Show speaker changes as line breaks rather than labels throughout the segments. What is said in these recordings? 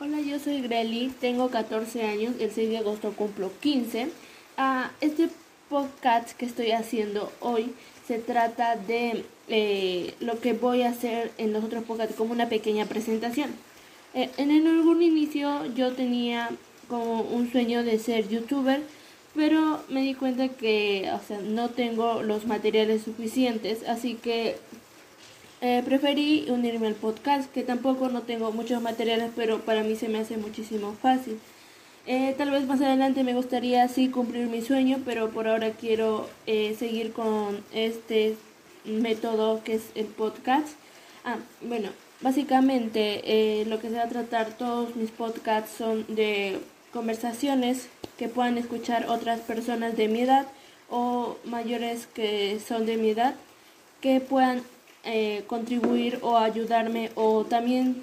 Hola, yo soy Greli, tengo 14 años, el 6 de agosto cumplo 15. Ah, este podcast que estoy haciendo hoy se trata de eh, lo que voy a hacer en los otros podcasts como una pequeña presentación. Eh, en algún inicio yo tenía como un sueño de ser youtuber, pero me di cuenta que o sea, no tengo los materiales suficientes, así que eh, preferí unirme al podcast, que tampoco no tengo muchos materiales, pero para mí se me hace muchísimo fácil. Eh, tal vez más adelante me gustaría así cumplir mi sueño, pero por ahora quiero eh, seguir con este método que es el podcast. Ah, bueno, básicamente lo que se va a tratar todos mis podcasts son de conversaciones que puedan escuchar otras personas de mi edad o mayores que son de mi edad que puedan eh, contribuir o ayudarme o también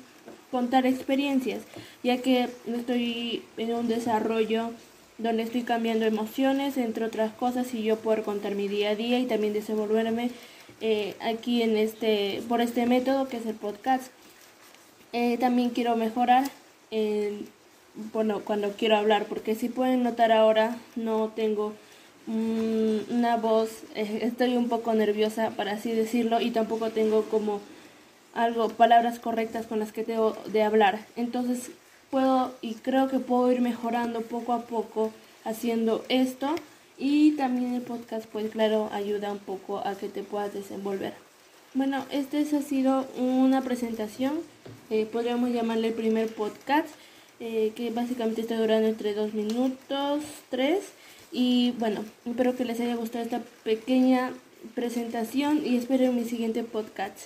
contar experiencias, ya que estoy en un desarrollo donde estoy cambiando emociones, entre otras cosas, y yo poder contar mi día a día y también desenvolverme eh, aquí en este, por este método que es el podcast. Eh, también quiero mejorar bueno, cuando quiero hablar, porque si pueden notar ahora no tengo una voz, eh, estoy un poco nerviosa para así decirlo y tampoco tengo como algo, palabras correctas con las que tengo de hablar. Entonces puedo y creo que puedo ir mejorando poco a poco haciendo esto y también el podcast pues claro ayuda un poco a que te puedas desenvolver. Bueno, este ha sido una presentación, eh, podríamos llamarle el primer podcast, eh, que básicamente está durando entre dos minutos, tres. Y bueno, espero que les haya gustado esta pequeña presentación y espero en mi siguiente podcast.